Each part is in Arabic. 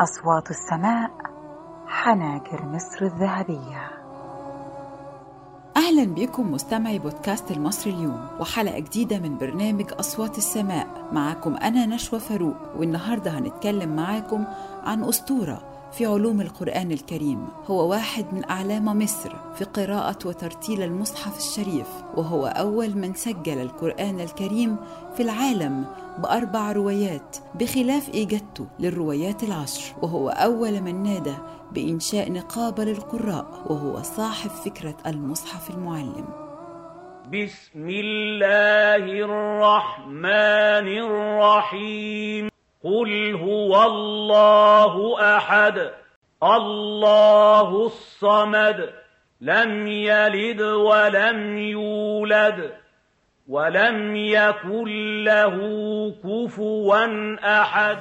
أصوات السماء حناجر مصر الذهبية. أهلا بكم مستمعي بودكاست المصري اليوم وحلقة جديدة من برنامج أصوات السماء. معكم أنا نشوى فاروق والنهاردة هنتكلم معاكم عن أسطورة في علوم القرآن الكريم. هو واحد من أعلام مصر في قراءة وترتيل المصحف الشريف وهو أول من سجل القرآن الكريم في العالم بأربع روايات بخلاف إجادته للروايات العشر. وهو أول من نادى بإنشاء نقابة للقراء وهو صاحب فكرة المصحف المعلم. بسم الله الرحمن الرحيم. قل هو الله أحد الله الصمد لم يلد ولم يولد ولم يكن له كفوا أحد.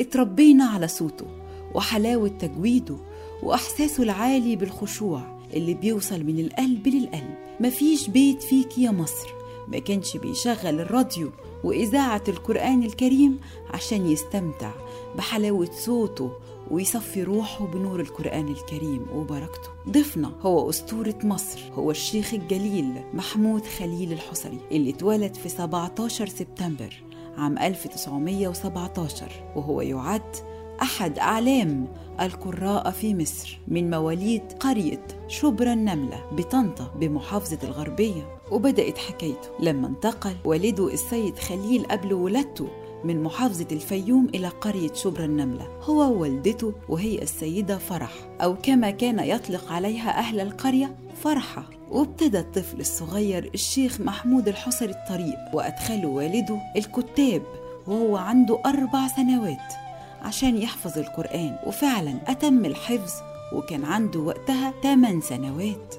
اتربينا على صوته وحلاوة تجويده وإحساسه العالي بالخشوع اللي بيوصل من القلب للقلب. مفيش بيت فيك يا مصر. ما كانش بيشغل الراديو وإذاعة القرآن الكريم عشان يستمتع بحلاوة صوته ويصفي روحه بنور القرآن الكريم وبركته. ضيفنا هو أسطورة مصر هو الشيخ الجليل محمود خليل الحصري اللي اتولد في 17 سبتمبر عام 1917 وهو يعد أحد أعلام القراء في مصر من مواليد قرية شبرا النملة بطنطا بمحافظة الغربية. وبدأت حكايته لما انتقل والده السيد خليل قبل ولادته من محافظة الفيوم إلى قرية شبرا النملة. هو ووالدته وهي السيدة فرح أو كما كان يطلق عليها أهل القرية فرحة. وابتدى الطفل الصغير الشيخ محمود الحصري الطريق وأدخله والده الكتاب وهو عنده أربع سنوات. عشان يحفظ القرآن. وفعلا أتم الحفظ وكان عنده وقتها 8 سنوات.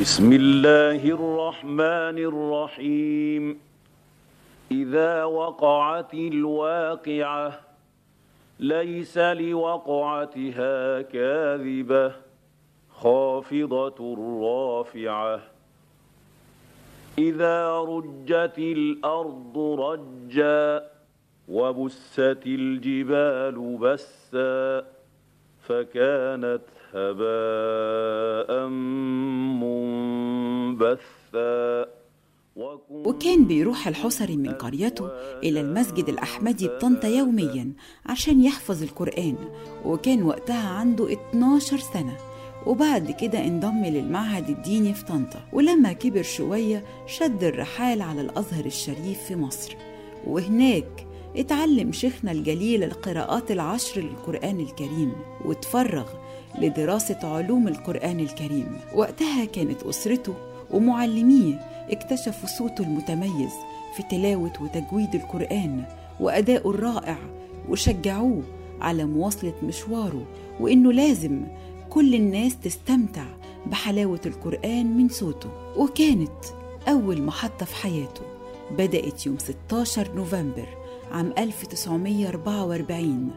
بسم الله الرحمن الرحيم. إذا وقعت الواقعة ليس لوقعتها كاذبة خافضة رافعة. إذا رجت الأرض رجا وبست الجبال بسا فكانت هباء منبثا. وكان بيروح الحصري من قريته إلى المسجد الأحمدي بطنطا يوميا عشان يحفظ القرآن. وكان وقتها عنده 12 سنة. وبعد كده انضم للمعهد الديني في طنطا. ولما كبر شوية شد الرحال على الأزهر الشريف في مصر. وهناك اتعلم شيخنا الجليل القراءات العشر للقرآن الكريم وتفرغ لدراسة علوم القرآن الكريم. وقتها كانت أسرته ومعلميه اكتشفوا صوته المتميز في تلاوة وتجويد القرآن وأداؤه الرائع وشجعوه على مواصلة مشواره وإنه لازم كل الناس تستمتع بحلاوة القرآن من صوته. وكانت أول محطة في حياته بدأت يوم 16 نوفمبر عام 1944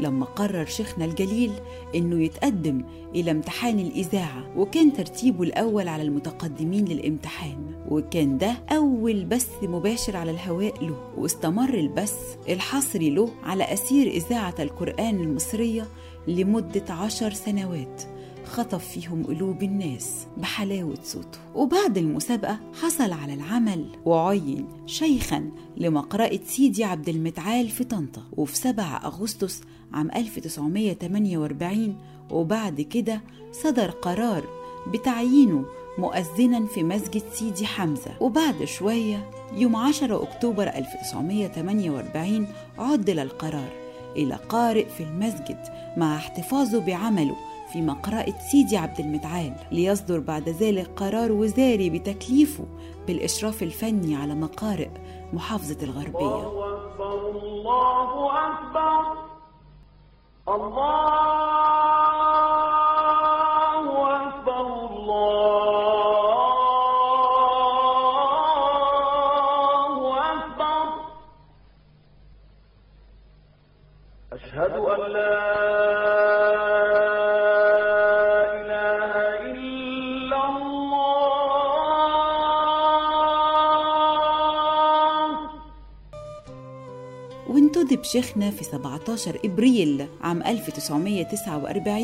لما قرر شيخنا الجليل إنه يتقدم إلى امتحان الإذاعة وكان ترتيبه الأول على المتقدمين للامتحان وكان ده أول بث مباشر على الهواء له واستمر البث الحصري له على أسير إذاعة القرآن المصرية لمدة عشر سنوات. خطف فيهم قلوب الناس بحلاوة صوته. وبعد المسابقة حصل على العمل وعين شيخا لمقرأة سيدي عبد المتعال في طنطا. وفي 7 أغسطس عام 1948 وبعد كده صدر قرار بتعيينه مؤذنا في مسجد سيدي حمزة. وبعد شوية يوم 10 أكتوبر 1948 عدل القرار إلى قارئ في المسجد مع احتفاظه بعمله. في مقرأة سيدي عبد المتعال ليصدر بعد ذلك قرار وزاري بتكليفه بالإشراف الفني على مقارئ محافظة الغربية. الله أكبر الله أكبر. الله أكبر أشهد أن لا وانتدب شيخنا في 17 إبريل عام 1949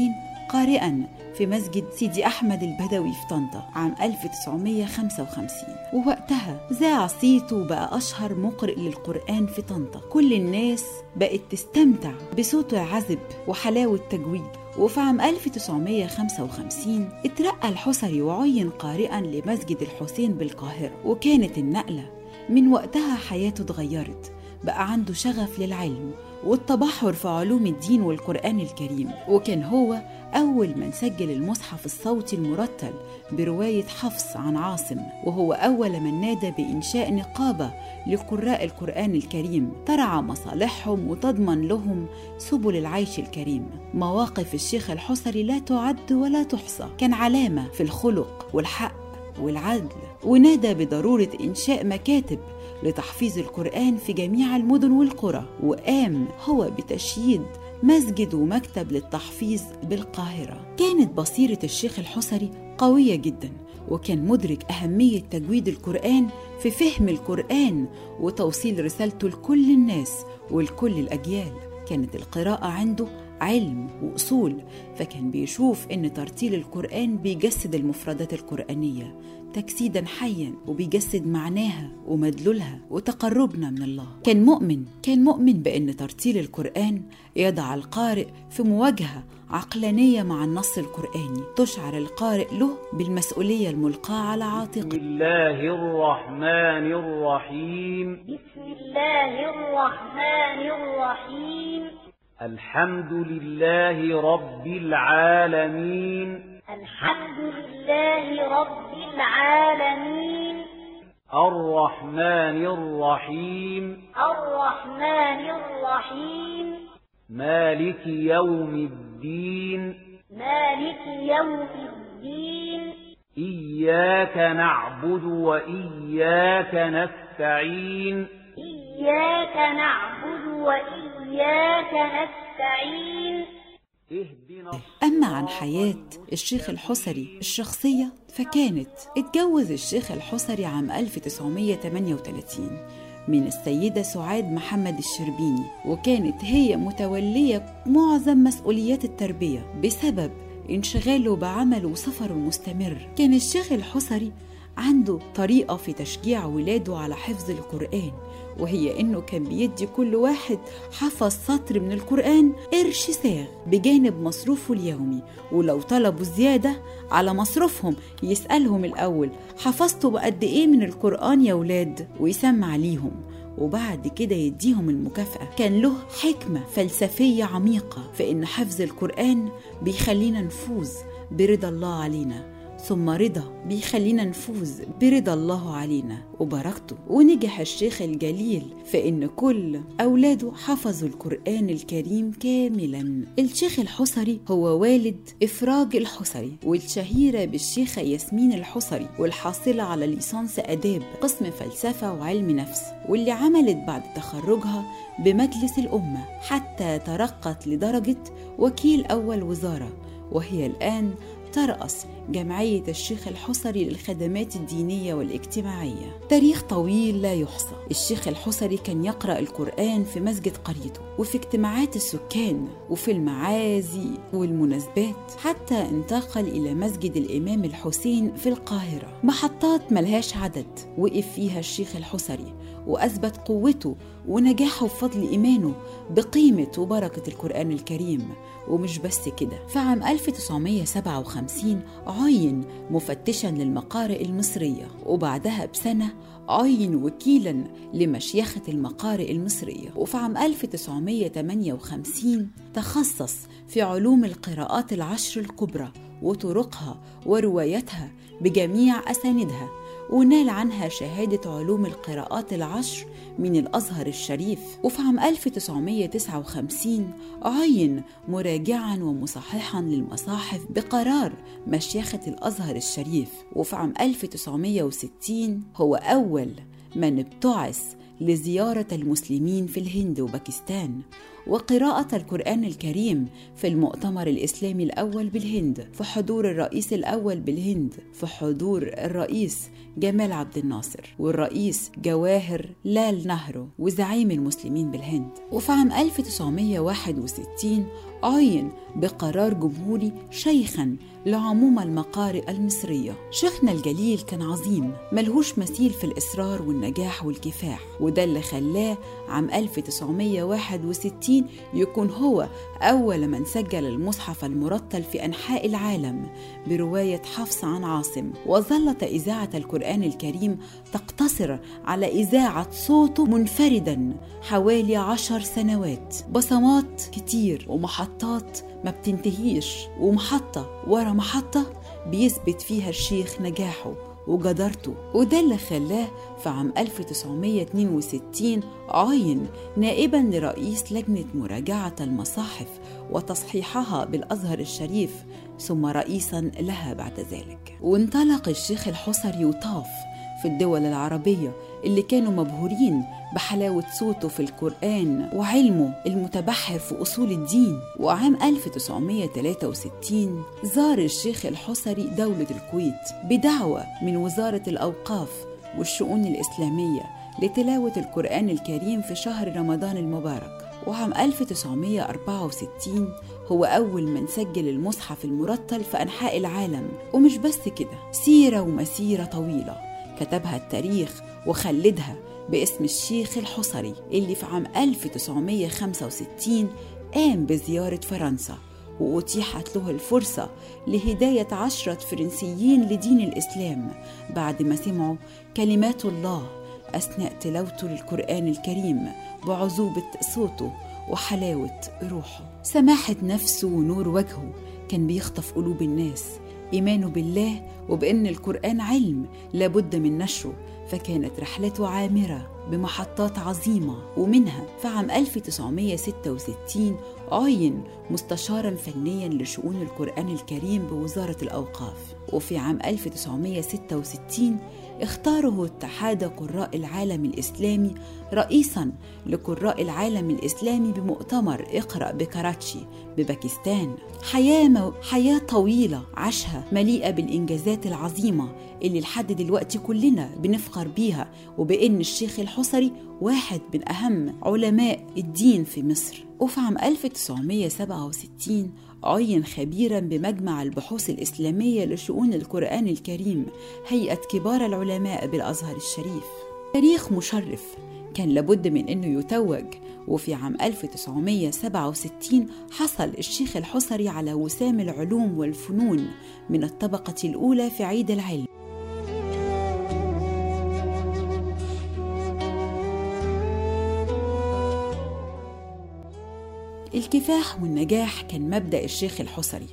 قارئا في مسجد سيدي أحمد البدوي في طنطا عام 1955 ووقتها ذاع صيته وبقى أشهر مقرئ للقرآن في طنطا. كل الناس بقت تستمتع بصوته العذب وحلاوة تجويد. وفي عام 1955 اترقى الحسري وعين قارئا لمسجد الحسين بالقاهرة. وكانت النقلة من وقتها حياته اتغيرت. بقى عنده شغف للعلم والتبحر في علوم الدين والقرآن الكريم وكان هو أول من سجل المصحف الصوتي المرتل برواية حفص عن عاصم وهو أول من نادى بإنشاء نقابة لقراء القرآن الكريم ترعى مصالحهم وتضمن لهم سبل العيش الكريم. مواقف الشيخ الحصري لا تعد ولا تحصى كان علامة في الخلق والحق والعدل ونادى بضرورة إنشاء مكاتب لتحفيظ القرآن في جميع المدن والقرى وقام هو بتشييد مسجد ومكتب للتحفيظ بالقاهرة. كانت بصيرة الشيخ الحصري قوية جدا وكان مدرك أهمية تجويد القرآن في فهم القرآن وتوصيل رسالته لكل الناس ولكل الأجيال. كانت القراءة عنده علم وأصول فكان بيشوف إن ترتيل القرآن بيجسد المفردات القرآنية. تجسيدا حيا وبيجسد معناها ومدلولها وتقربنا من الله. كان مؤمن كان مؤمن بأن ترتيل القرآن يضع القارئ في مواجهة عقلانية مع النص القرآني. تشعر القارئ له بالمسؤولية الملقاة على بسم عاتقه الله الرحمن الرحيم. بسم الله الرحمن الرحيم. الحمد لله رب العالمين. الحمد لله رب العالمين. الرحمن الرحيم. الرحمن الرحيم. مالك يوم الدين. مالك يوم الدين. إياك نعبد وإياك نستعين. إياك نعبد وإياك نستعين. أما عن حياة الشيخ الحصري الشخصية فكانت اتجوز الشيخ الحصري عام 1938 من السيدة سعاد محمد الشربيني وكانت هي متولية معظم مسؤوليات التربية بسبب انشغاله بعمله وسفره المستمر كان الشيخ الحصري عنده طريقة في تشجيع ولاده على حفظ القرآن وهي إنه كان بيدي كل واحد حفظ سطر من القرآن قرش ساغ بجانب مصروفه اليومي ولو طلبوا زيادة على مصروفهم يسألهم الأول حفظتوا بقد إيه من القرآن يا ولاد؟ ويسمع ليهم وبعد كده يديهم المكافأة. كان له حكمة فلسفية عميقة في إن حفظ القرآن بيخلينا نفوز برضا الله علينا. ثم رضا بيخلينا نفوز برضا الله علينا وبركته. ونجح الشيخ الجليل في إن كل أولاده حفظوا القرآن الكريم كاملا. الشيخ الحصري هو والد إفراج الحصري والشهيرة بالشيخة ياسمين الحصري والحاصلة على ليسانس آداب قسم فلسفة وعلم نفس واللي عملت بعد تخرجها بمجلس الأمة حتى ترقت لدرجة وكيل أول وزارة. وهي الآن ترأس جمعية الشيخ الحصري للخدمات الدينية والاجتماعية. تاريخ طويل لا يحصى. الشيخ الحصري كان يقرأ القرآن في مسجد قريته وفي اجتماعات السكان وفي المعازي والمناسبات حتى انتقل إلى مسجد الإمام الحسين في القاهرة. محطات ملهاش عدد وقف فيها الشيخ الحصري وأثبت قوته ونجاحه بفضل إيمانه بقيمة وبركة القرآن الكريم. ومش بس كده في عام 1957 عين مفتشا للمقارئ المصرية وبعدها بسنة عين وكيلا لمشيخة المقارئ المصرية. وفي عام 1958 تخصص في علوم القراءات العشر الكبرى وطرقها وروايتها بجميع أساندها ونال عنها شهادة علوم القراءات العشر من الأزهر الشريف. وفي عام 1959 عين مراجعا ومصححا للمصاحف بقرار مشيخة الأزهر الشريف. وفي عام 1960 هو أول من ابتعث لزيارة المسلمين في الهند وباكستان وقراءة القرآن الكريم في المؤتمر الإسلامي الأول بالهند في حضور الرئيس الأول بالهند في حضور الرئيس جمال عبد الناصر والرئيس جواهر لال نهرو وزعيم المسلمين بالهند. وفي عام 1961 عين بقرار جمهوري شيخا لعموم المقارئ المصرية. شيخنا الجليل كان عظيم ملهوش مثيل في الإصرار والنجاح والكفاح. وده اللي خلاه عام 1961 يكون هو أول من سجل المصحف المرتل في أنحاء العالم برواية حفص عن عاصم. وظلت إذاعة القرآن الكريم تقتصر على إذاعة صوته منفردا حوالي عشر سنوات. بصمات كتير ومحطات ما بتنتهيش ومحطة ورا محطة بيثبت فيها الشيخ نجاحه وجدارته وده اللي خلاه في عام 1962 عين نائبا لرئيس لجنة مراجعة المصاحف وتصحيحها بالأزهر الشريف ثم رئيسا لها بعد ذلك. وانطلق الشيخ الحصري وطاف في الدول العربية اللي كانوا مبهورين بحلاوة صوته في القرآن وعلمه المتبحر في أصول الدين. وعام 1963 زار الشيخ الحصري دولة الكويت بدعوة من وزارة الأوقاف والشؤون الإسلامية لتلاوة القرآن الكريم في شهر رمضان المبارك. وعام 1964 هو أول من سجل المصحف المرتل في أنحاء العالم. ومش بس كده سيرة ومسيرة طويلة. كتبها التاريخ وخلدها باسم الشيخ الحصري اللي في عام 1965 قام بزيارة فرنسا وأتيحت له الفرصة لهداية عشرة فرنسيين لدين الإسلام. بعد ما سمعوا كلمات الله أثناء تلاوته للقرآن الكريم بعذوبة صوته وحلاوة روحه سماحة نفسه ونور وجهه كان بيخطف قلوب الناس. إيمانه بالله وبأن القرآن علم لابد من نشره فكانت رحلته عامرة بمحطات عظيمة ومنها في عام 1966 عين مستشارا فنيا لشؤون القرآن الكريم بوزارة الأوقاف. وفي عام 1966 اختاره اتحاد قراء العالم الإسلامي رئيسا لقراء العالم الإسلامي بمؤتمر اقرأ بكراتشي بباكستان. حياة, مو... حياة طويلة عاشها مليئة بالإنجازات العظيمة اللي لحد دلوقتي كلنا بنفخر بيها وبأن الشيخ الحصري واحد من أهم علماء الدين في مصر. وفي عام 1967 عين خبيرا بمجمع البحوث الإسلامية لشؤون القرآن الكريم هيئة كبار العلماء بالأزهر الشريف. تاريخ مشرف كان لابد من أنه يتوج. وفي عام 1967 حصل الشيخ الحصري على وسام العلوم والفنون من الطبقة الأولى في عيد العلم. الكفاح والنجاح كان مبدأ الشيخ الحصري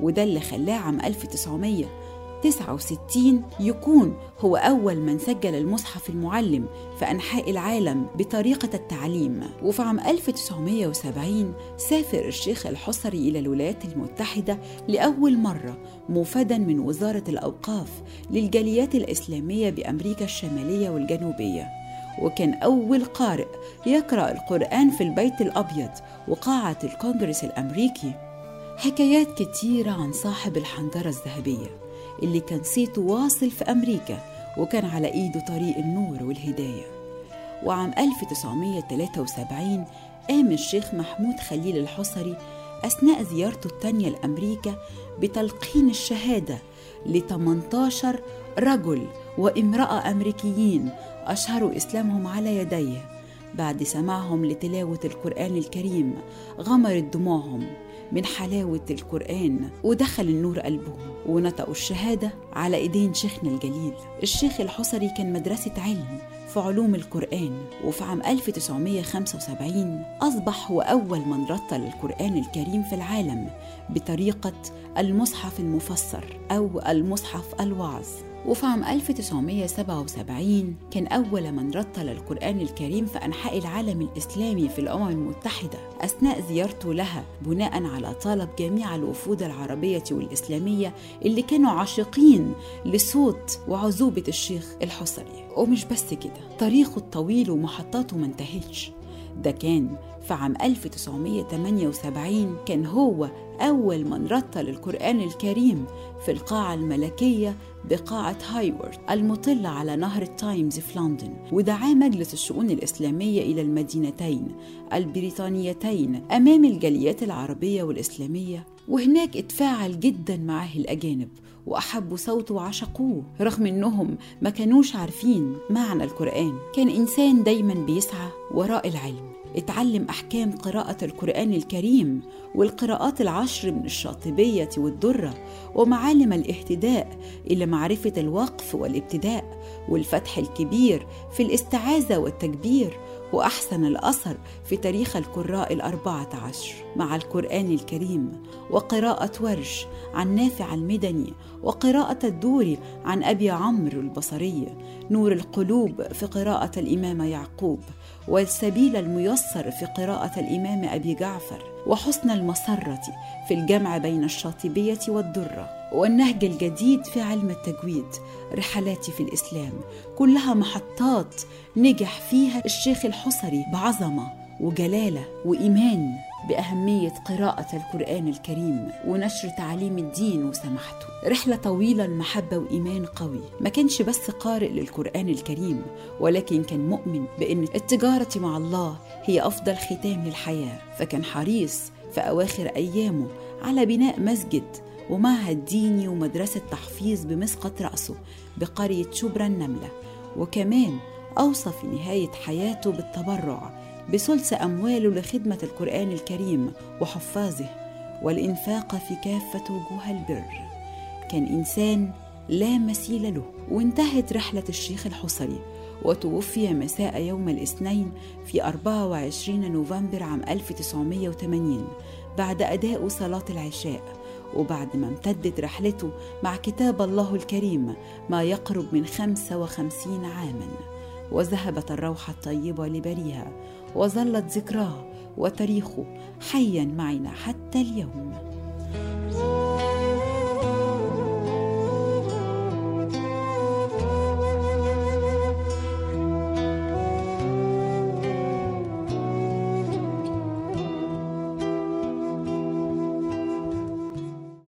وده اللي خلاه عام 1969 يكون هو أول من سجل المصحف المعلم في أنحاء العالم بطريقة التعليم. وفي عام 1970 سافر الشيخ الحصري إلى الولايات المتحدة لأول مرة موفدا من وزارة الأوقاف للجاليات الإسلامية بأمريكا الشمالية والجنوبية. وكان أول قارئ يقرأ القرآن في البيت الأبيض وقاعة الكونجرس الأمريكي. حكايات كتيرة عن صاحب الحنجرة الذهبية اللي كان صيته واصل في أمريكا وكان على إيده طريق النور والهداية. وعام 1973 قام الشيخ محمود خليل الحصري أثناء زيارته التانية لأمريكا بتلقين الشهادة ل 18 رجل وامرأة أمريكيين أشهروا إسلامهم على يديه بعد سماعهم لتلاوة القرآن الكريم غمرت دموعهم من حلاوة القرآن ودخل النور قلبهم ونطقوا الشهادة على إيدين شيخنا الجليل. الشيخ الحصري كان مدرسة علم في علوم القرآن وفي عام 1975 أصبح هو أول من رتل القرآن الكريم في العالم بطريقة المصحف المفسر أو المصحف الوعظ وفي عام 1977 كان أول من رتل القرآن الكريم في أنحاء العالم الإسلامي في الأمم المتحدة أثناء زيارته لها بناء على طلب جميع الوفود العربية والإسلامية اللي كانوا عاشقين لصوت وعذوبة الشيخ الحصري. ومش بس كده تاريخه الطويل ومحطاته ما انتهتش. ده كان في عام 1978 كان هو أول من رتل القرآن الكريم في القاعة الملكية بقاعة هايورد المطلة على نهر التايمز في لندن ودعا مجلس الشؤون الإسلامية إلى المدينتين البريطانيتين أمام الجاليات العربية والإسلامية وهناك اتفاعل جدا معاه الأجانب. وأحبوا صوته وعشقوه رغم إنهم ما كانوش عارفين معنى القرآن. كان إنسان دايما بيسعى وراء العلم. اتعلم أحكام قراءة القرآن الكريم والقراءات العشر من الشاطبية والدرة ومعالم الاهتداء إلى معرفة الوقف والابتداء والفتح الكبير في الاستعاذة والتكبير وأحسن الأثر في تاريخ القراء الأربعة عشر مع القرآن الكريم وقراءة ورش عن نافع المدني وقراءة الدوري عن أبي عمرو البصري نور القلوب في قراءة الإمام يعقوب والسبيل الميسر في قراءة الإمام أبي جعفر وحسن المسرة في الجمع بين الشاطبية والدرة. والنهج الجديد في علم التجويد رحلاتي في الإسلام. كلها محطات نجح فيها الشيخ الحصري بعظمة وجلالة وإيمان بأهمية قراءة القرآن الكريم ونشر تعاليم الدين وسماحته. رحلة طويلة المحبة وإيمان قوي. ما كانش بس قارئ للقرآن الكريم ولكن كان مؤمن بأن التجارة مع الله هي أفضل ختام للحياة. فكان حريص في أواخر أيامه على بناء مسجد ومعهد ديني ومدرسة تحفيظ بمسقط رأسه بقرية شبرا النملة. وكمان أوصى في نهاية حياته بالتبرع بثلث أمواله لخدمة القرآن الكريم وحفاظه والإنفاق في كافة وجوه البر. كان إنسان لا مثيل له وانتهت رحلة الشيخ الحصري وتوفي مساء يوم الاثنين في 24 نوفمبر عام 1980 بعد أداء صلاة العشاء. وبعد ما امتدت رحلته مع كتاب الله الكريم ما يقرب من 55 عاماً. وذهبت الروح الطيبة لبريها وظلت ذكراه وتاريخه حيا معنا حتى اليوم.